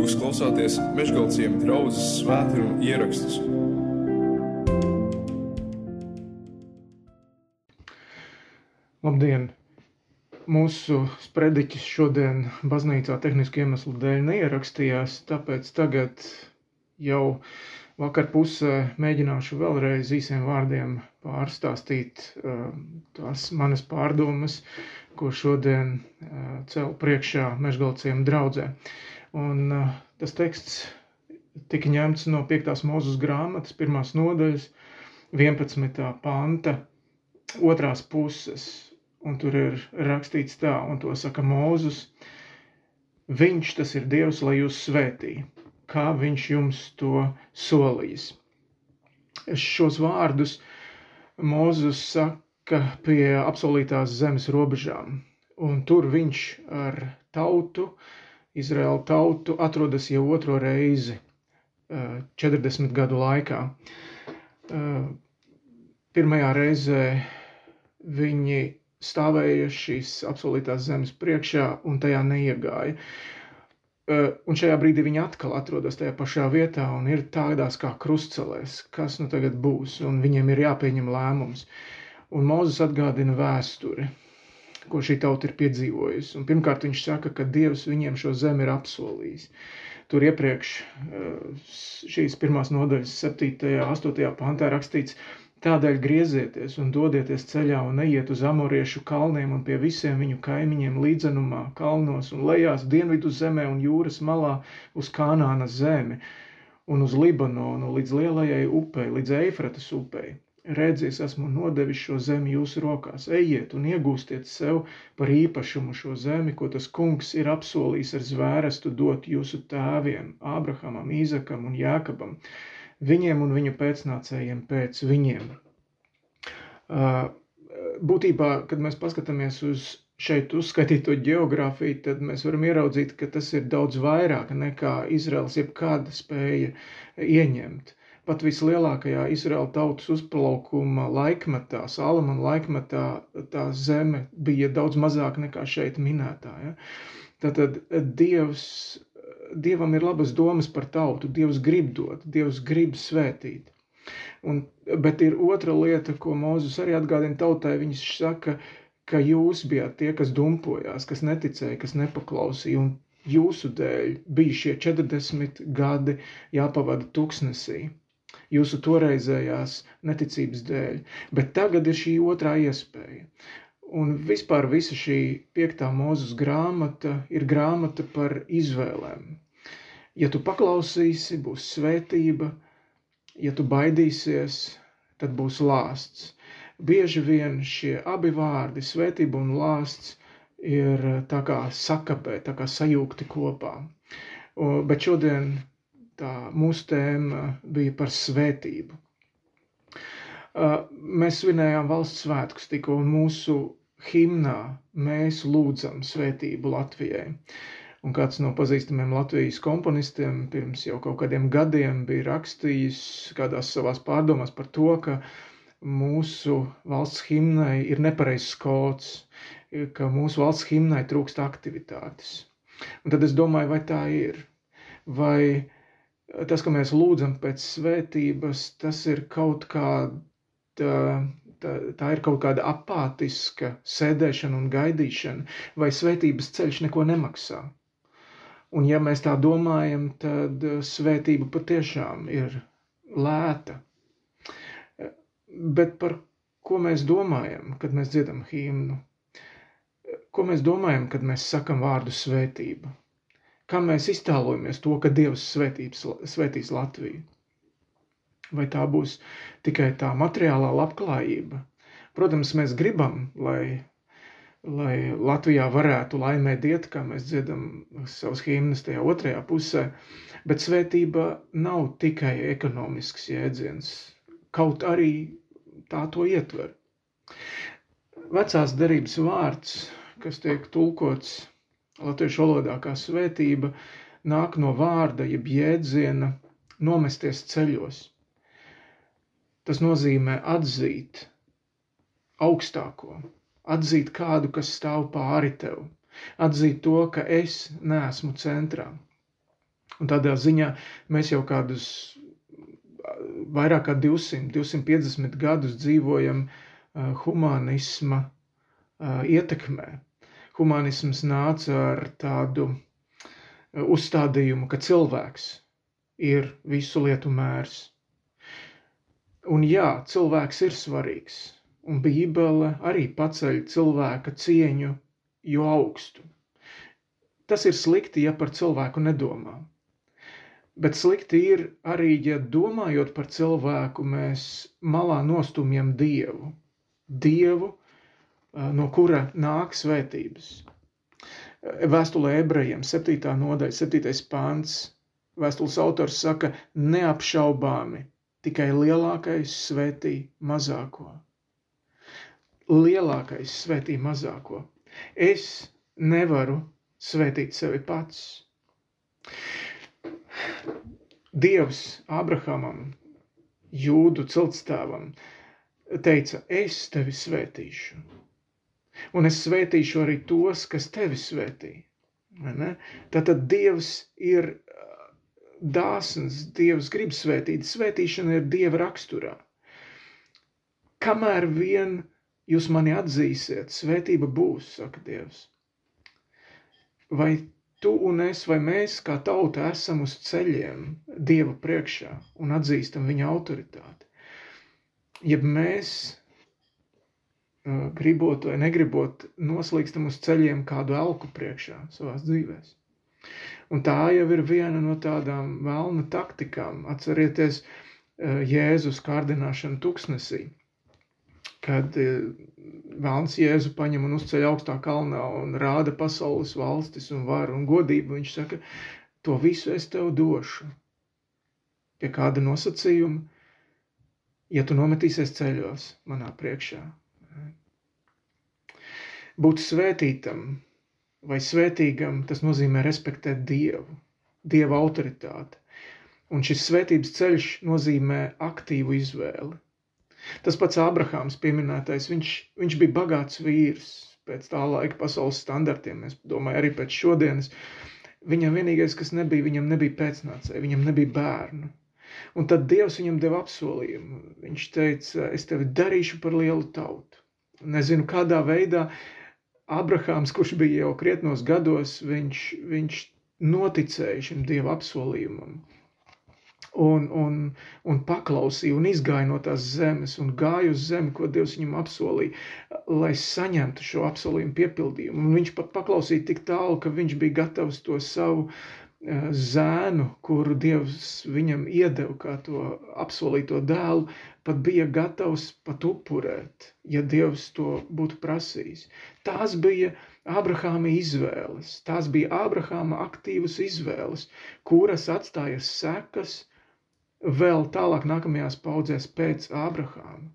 Jūs klausāties Meškāļu draugas svētkrājuma ierakstus. Labdien! Mūsu sprediķis šodien baznīcā tehnisku iemeslu dēļ neierakstījās, tāpēc tagad jau vakar pusē mēģināšu vēlreiz īsiem vārdiem pārstāstīt uh, tās manas pārdomas, ko šodien uh, celu priekšā Mežgalciem draudzē. Un uh, tas teksts tika ņemts no 5. mūzes grāmatas, pirmās nodaļas, 11. panta, otrās puses. Un tur ir rakstīts tā, un to saka Mūzus. Viņš tas ir Dievs, lai jūs svētī, kā viņš jums to solījis. Šos vārdus Mūzus saka pie apsolītās zemes robežām, un tur viņš ar tautu uh, Izraēla tautu atrodas jau otro reizi 40 eh, gadu laikā. Eh, pirmajā reizē viņi stāvēja šīs apsolītās zemes priekšā un tajā neiegāja. Eh, un šajā brīdī viņi atkal atrodas tajā pašā vietā un ir tādās kā krustcelēs, kas nu tagad būs, un viņiem ir jāpieņem lēmums. Un Mozus atgādina vēsturi ko šī tauta ir piedzīvojusi. Un pirmkārt, viņš saka, ka Dievs viņiem šo zemi ir apsolījis. Tur iepriekš eh, šīs pirmās nodaļas, 7. un 8. pantā rakstīts, Tādēļ griezieties un dodieties ceļā un ejiet uz amoriešu kalniem un pie visiem viņu kaimiņiem līdzenumā, kalnos un lejās dienvidu zemē un jūras malā uz Kanāna zemi un uz Libanonu līdz lielajai upei, līdz Eifratas upei Redzies, esmu nodevis šo zemi jūsu rokās. Ejiet un iegūstiet sev par īpašumu šo zemi, ko tas kungs ir apsolījis ar zvērestu dot jūsu tēviem, Ābrahamam, Īzakam un Jākabam, viņiem un viņu pēcnācējiem pēc viņiem. Būtībā, kad mēs paskatāmies uz šeit uzskaitīto geogrāfiju, tad mēs varam ieraudzīt, ka tas ir daudz vairāk nekā Izraels jebkāda spēja ieņemt pat vislielākajā Izraēla tautas uzplaukuma laikmetā, Salamana laikmetā, tā zeme bija daudz mazāka nekā šeit minētā. Ja? Tātad Dievs, Dievam ir labas domas par tautu, Dievs grib dot, Dievs grib svētīt. Un, bet ir otra lieta, ko Mozus arī atgādina tautai. Viņš saka, ka jūs bijāt tie, kas dumpojās, kas neticēja, kas nepaklausīja, un jūsu dēļ bija šie 40 gadi jāpavada tuksnesī jūsu toreizējās neticības dēļ. Bet tagad ir šī otrā iespēja. Un vispār visa šī piektā mūzes grāmata ir grāmata par izvēlēm. Ja tu paklausīsi, būs svētība, ja tu baidīsies, tad būs lāsts. Bieži vien šie abi vārdi, svētība un lāsts, ir tā kā sakapē, tā kā sajūgti kopā. Bet šodien tā mūsu tēma bija par svētību. Mēs svinējām valsts svētkus tikko, un mūsu himnā mēs lūdzam svētību Latvijai. Un kāds no pazīstamiem Latvijas komponistiem pirms jau kaut kādiem gadiem bija rakstījis kādās savās pārdomās par to, ka mūsu valsts himnai ir nepareizs kods, ka mūsu valsts himnai trūkst aktivitātes. Un tad es domāju, vai tā ir? Vai tas, ka mēs lūdzam pēc svētības, tas ir kaut kāda, tā, tā ir kaut kāda apātiska sēdēšana un gaidīšana, vai svētības ceļš neko nemaksā. Un ja mēs tā domājam, tad svētība patiešām ir lēta. Bet par ko mēs domājam, kad mēs dziedam himnu? Ko mēs domājam, kad mēs sakam vārdu svētība? Kā mēs iztēlojamies to, ka Dievs svētības, svētīs Latviju? Vai tā būs tikai tā materiālā labklājība? Protams, mēs gribam, lai, lai Latvijā varētu laimēt iet, kā mēs dziedam savus himnas tajā otrajā pusē, bet svētība nav tikai ekonomisks jēdziens, kaut arī tā to ietver. Vecās derības vārds, kas tiek tulkots latviešu valodā kā svētība nāk no vārda, jeb jēdziena nomesties ceļos. Tas nozīmē atzīt augstāko, atzīt kādu, kas stāv pāri tev, atzīt to, ka es neesmu centrā. Un tādā ziņā mēs jau kādus vairāk kā 200, 250 gadus dzīvojam uh, humanisma uh, ietekmē. Humanisms nāca ar tādu uh, uzstādījumu, ka cilvēks ir visu lietu mērs. Un jā, cilvēks ir svarīgs, un Bībele arī paceļ cilvēka cieņu jo augstu. Tas ir slikti, ja par cilvēku nedomā. Bet slikti ir arī, ja domājot par cilvēku, mēs malā nostumjam Dievu. Dievu, no kura nāk svētības. Vēstulē ebrejiem, 7. nodaļa, 7. pāns, vēstules autors saka, neapšaubāmi, tikai lielākais svētī mazāko. Lielākais svētī mazāko. Es nevaru svētīt sevi pats. Dievs Abrahamam, jūdu ciltstāvam, teica, es tevi svētīšu. Un es svētīšu arī tos, kas tevi svētī. Tātad Dievs ir dāsns, Dievs grib svētīt. Svētīšana ir Dieva raksturā. Kamēr vien jūs mani atzīsiet, svētība būs, saka Dievs. Vai tu un es, vai mēs kā tauta esam uz ceļiem Dieva priekšā un atzīstam viņa autoritāti. Ja mēs, gribot vai negribot, noslīkstam uz ceļiem kādu elku priekšā savās dzīvēs. Un tā jau ir viena no tādām vēlna taktikām. Atcerieties Jēzus kārdināšanu tuksnesī kad Vēlns Jēzu paņem un uzceļ augstā kalnā un rāda pasaules valstis un varu un godību. Viņš saka, to visu es tev došu. Pie kāda nosacījuma, ja tu nometīsies ceļos manā priekšā. Būt svētītam vai svētīgam, tas nozīmē respektēt Dievu, Dieva autoritāti. Un šis svētības ceļš nozīmē aktīvu izvēli Tas pats Abrahāms pieminētais, viņš, viņš bija bagāts vīrs pēc tā laika pasaules standartiem, es domāju, arī pēc šodienas. Viņam vienīgais, kas nebija, viņam nebija pēcnācēji, viņam nebija bērnu. Un tad Dievs viņam deva apsolījumu. Viņš teica, es tevi darīšu par lielu tautu. Nezinu, kādā veidā Abrahāms, kurš bija jau krietnos gados, viņš, viņš noticēja šim Dieva apsolījumam un, un, un paklausīja un izgāja no tās zemes un gāja uz zemi, ko Dievs viņam apsolīja, lai saņemtu šo apsolījumu piepildījumu. Un viņš pat paklausīja tik tālu, ka viņš bija gatavs to savu uh, zēnu, kuru Dievs viņam iedeva kā to apsolīto dēlu, pat bija gatavs pat upurēt, ja Dievs to būtu prasījis. Tās bija Ābrahāma izvēles, tās bija Ābrahāma aktīvas izvēles, kuras atstāja sekas vēl tālāk nākamajās paudzēs pēc Ābrahāma.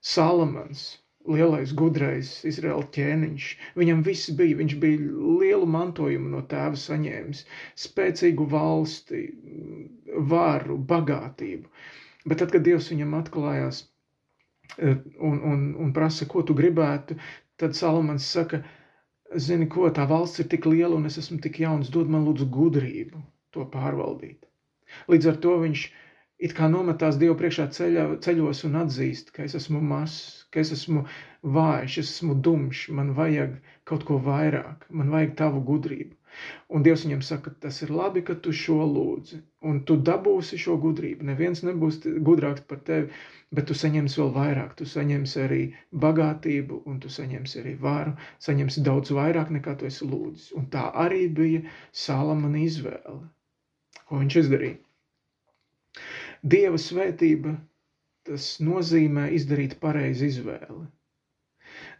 Salamans, lielais gudrais Izraēla ķēniņš, viņam viss bija, viņš bija lielu mantojumu no tēva saņēmis, spēcīgu valsti, varu, bagātību. Bet tad, kad Dievs viņam atklājās e, un, un, un prasa, ko tu gribētu, tad Salamans saka, zini ko, tā valsts ir tik liela un es esmu tik jauns, dod man lūdzu gudrību to pārvaldīt. Līdz ar to viņš it kā nometās Dievu priekšā ceļā, ceļos un atzīst, ka es esmu mazs, ka es esmu vājš, es esmu dumšs, man vajag kaut ko vairāk, man vajag tavu gudrību. Un Dievs viņam saka, tas ir labi, ka tu šo lūdzi, un tu dabūsi šo gudrību. Neviens nebūs gudrāks par tevi, bet tu saņemsi vēl vairāk. Tu saņemsi arī bagātību, un tu saņemsi arī varu, saņemsi daudz vairāk nekā tu esi lūdzis. Un tā arī bija Salamana izvēle ko viņš izdarīja. Dieva svētība tas nozīmē izdarīt pareizi izvēli.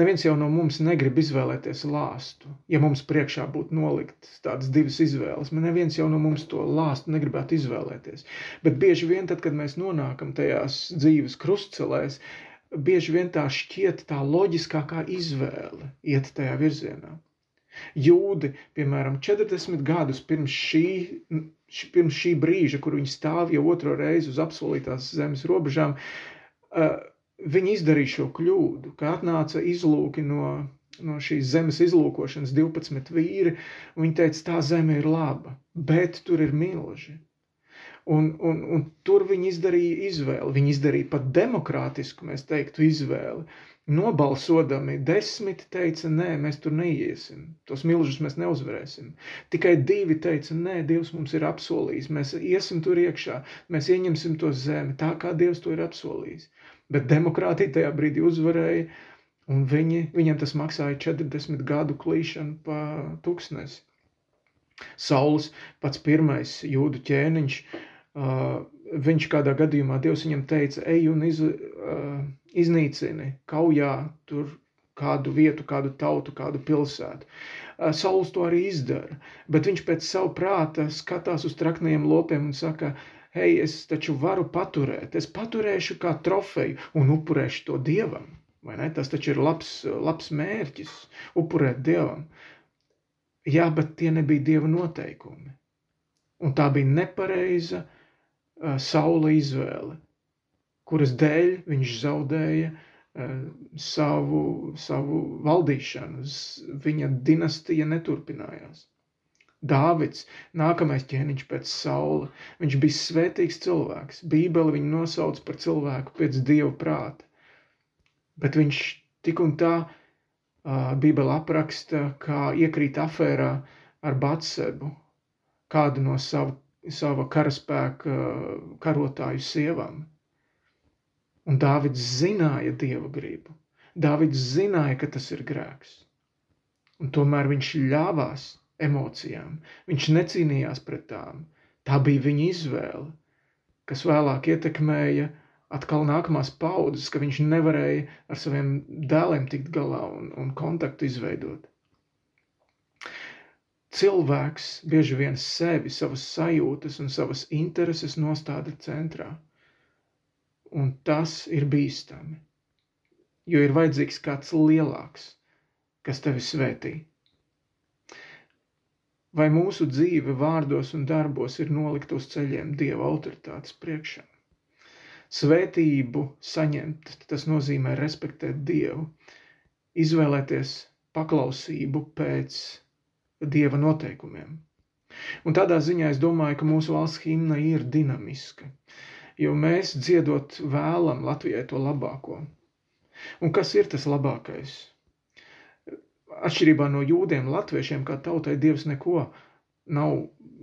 Neviens jau no mums negrib izvēlēties lāstu. Ja mums priekšā būtu nolikt tādas divas izvēles, man neviens jau no mums to lāstu negribētu izvēlēties. Bet bieži vien, tad, kad mēs nonākam tajās dzīves krustcelēs, bieži vien tā šķiet tā loģiskākā izvēle iet tajā virzienā. Jūdi, piemēram, 40 gadus pirms šī, pirms šī brīža, kur viņi stāv jau otro reizi uz apsolītās zemes robežām, viņi izdarīja šo kļūdu, ka atnāca izlūki no no šīs zemes izlūkošanas 12 vīri, un viņi teica, tā zeme ir laba, bet tur ir milži. Un, un, un tur viņi izdarīja izvēli. Viņi izdarīja pat demokrātisku, mēs teiktu, izvēli. Nobalsodami desmit teica, nē, mēs tur neiesim. Tos milžus mēs neuzvarēsim. Tikai divi teica, nē, Dievs mums ir apsolījis. Mēs iesim tur iekšā, mēs ieņemsim to zemi tā, kā Dievs to ir apsolījis. Bet demokrātija tajā brīdī uzvarēja, un viņi, viņiem tas maksāja 40 gadu klīšanu pa tūkstnesi. Sauls pats pirmais jūdu ķēniņš Uh, viņš kādā gadījumā Dievs viņam teica, ej un iz, uh, iznīcini kaujā tur kādu vietu, kādu tautu, kādu pilsētu. Uh, Sauls to arī izdara, bet viņš pēc savu prāta skatās uz trakniem lopiem un saka, hei, es taču varu paturēt, es paturēšu kā trofeju un upurēšu to Dievam. Vai ne? Tas taču ir labs, labs mērķis, upurēt Dievam. Jā, bet tie nebija Dieva noteikumi. Un tā bija nepareiza uh, Saula izvēle, kuras dēļ viņš zaudēja savu, savu valdīšanu. Viņa dinastija neturpinājās. Dāvids, nākamais ķēniņš pēc saula, viņš bija svētīgs cilvēks. Bībeli viņu nosauc par cilvēku pēc dieva prāta. Bet viņš tik un tā Bībeli apraksta, kā iekrīt afērā ar Batsebu, kādu no savu sava karaspēka karotāju sievām. Un Dāvids zināja dieva gribu. Dāvids zināja, ka tas ir grēks. Un tomēr viņš ļāvās emocijām. Viņš necīnījās pret tām. Tā bija viņa izvēle, kas vēlāk ietekmēja atkal nākamās paudzes, ka viņš nevarēja ar saviem dēliem tikt galā un, un kontaktu izveidot cilvēks bieži vien sevi, savas sajūtas un savas intereses nostāda centrā. Un tas ir bīstami, jo ir vajadzīgs kāds lielāks, kas tevi svētī. Vai mūsu dzīve vārdos un darbos ir nolikta uz ceļiem Dieva autoritātes priekšā? Svētību saņemt, tas nozīmē respektēt Dievu, izvēlēties paklausību pēc dieva noteikumiem. Un tādā ziņā es domāju, ka mūsu valsts himna ir dinamiska, jo mēs dziedot vēlam Latvijai to labāko. Un kas ir tas labākais? Atšķirībā no jūdiem, latviešiem kā tautai Dievs neko nav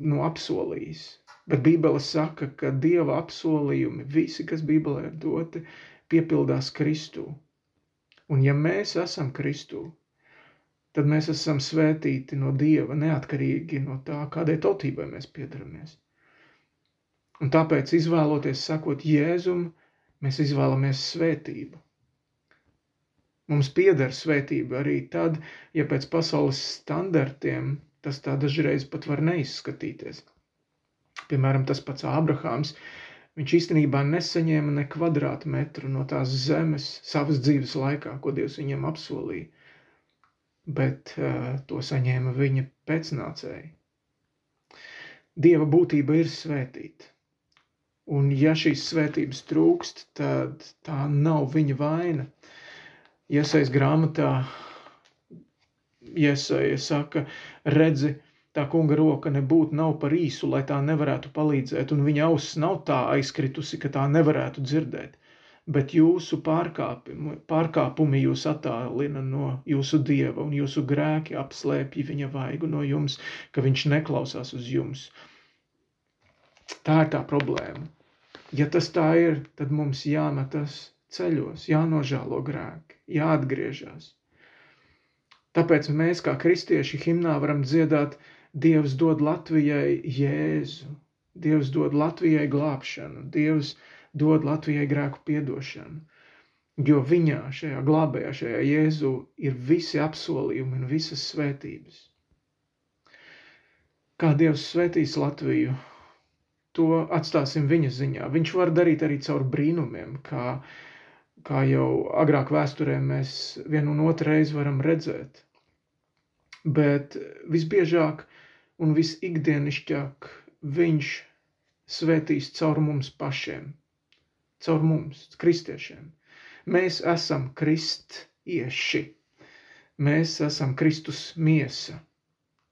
nu, apsolījis. Bet Bībele saka, ka Dieva apsolījumi, visi, kas Bībelē ir doti, piepildās Kristū. Un ja mēs esam Kristū, tad mēs esam svētīti no Dieva, neatkarīgi no tā, kādai tautībai mēs piedaramies. Un tāpēc, izvēloties sakot Jēzum, mēs izvēlamies svētību. Mums pieder svētība arī tad, ja pēc pasaules standartiem tas tā dažreiz pat var neizskatīties. Piemēram, tas pats Ābrahāms, viņš īstenībā nesaņēma ne kvadrātmetru no tās zemes savas dzīves laikā, ko Dievs viņam apsolīja bet uh, to saņēma viņa pēcnācēji. Dieva būtība ir svētīta. Un ja šīs svētības trūkst, tad tā nav viņa vaina. Iesaist grāmatā, iesaista saka, redzi, tā kunga roka nebūtu nav par īsu, lai tā nevarētu palīdzēt, un viņa auss nav tā aizkritusi, ka tā nevarētu dzirdēt bet jūsu pārkāpumi, pārkāpumi jūs attālina no jūsu dieva, un jūsu grēki apslēpj viņa vaigu no jums, ka viņš neklausās uz jums. Tā ir tā problēma. Ja tas tā ir, tad mums jāmetas ceļos, jānožēlo grēki, jāatgriežas. Tāpēc mēs, kā kristieši, himnā varam dziedāt, Dievs dod Latvijai Jēzu, Dievs dod Latvijai glābšanu, Dievs dod dod Latvijai grēku piedošanu. Jo viņā, šajā glābējā, šajā Jēzū ir visi apsolījumi un visas svētības. Kā Dievs svētīs Latviju, to atstāsim viņa ziņā. Viņš var darīt arī caur brīnumiem, kā, kā jau agrāk vēsturē mēs vienu un otru reizi varam redzēt. Bet visbiežāk un visikdienišķāk viņš svētīs caur mums pašiem, caur mums, kristiešiem. Mēs esam kristieši. Mēs esam Kristus miesa.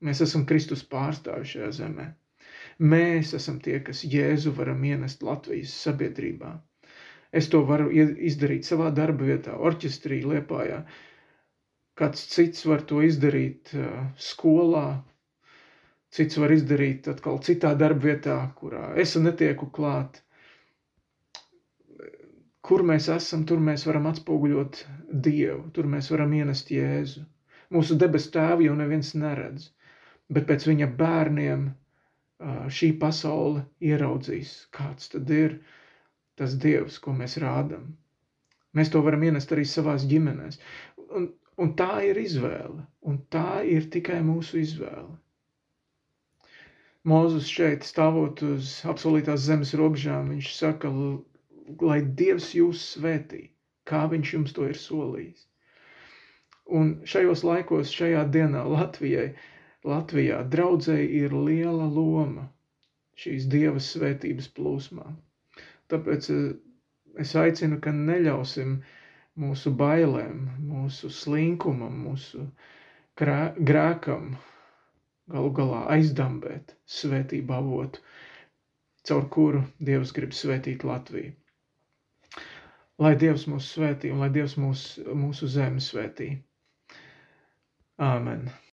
Mēs esam Kristus pārstāvi šajā zemē. Mēs esam tie, kas Jēzu varam ienest Latvijas sabiedrībā. Es to varu izdarīt savā darba vietā, orķestrī, liepājā. Kāds cits var to izdarīt skolā, cits var izdarīt atkal citā darba vietā, kurā es netieku klāt kur mēs esam, tur mēs varam atspoguļot Dievu, tur mēs varam ienest Jēzu. Mūsu debesu tēvu jau neviens neredz, bet pēc viņa bērniem šī pasaule ieraudzīs, kāds tad ir tas Dievs, ko mēs rādam. Mēs to varam ienest arī savās ģimenēs. Un, un tā ir izvēle, un tā ir tikai mūsu izvēle. Mūzus šeit stāvot uz apsolītās zemes robežām, viņš saka, lai Dievs jūs svētī, kā viņš jums to ir solījis. Un šajos laikos, šajā dienā Latvijai, Latvijā draudzēji ir liela loma šīs Dieva svētības plūsmā. Tāpēc eh, es aicinu, ka neļausim mūsu bailēm, mūsu slinkumam, mūsu grēkam galu galā aizdambēt svētību avotu, caur kuru Dievs grib svētīt Latviju. Lai Dievs mūs svētī un lai Dievs mūs, mūsu zemi svētī. Āmen.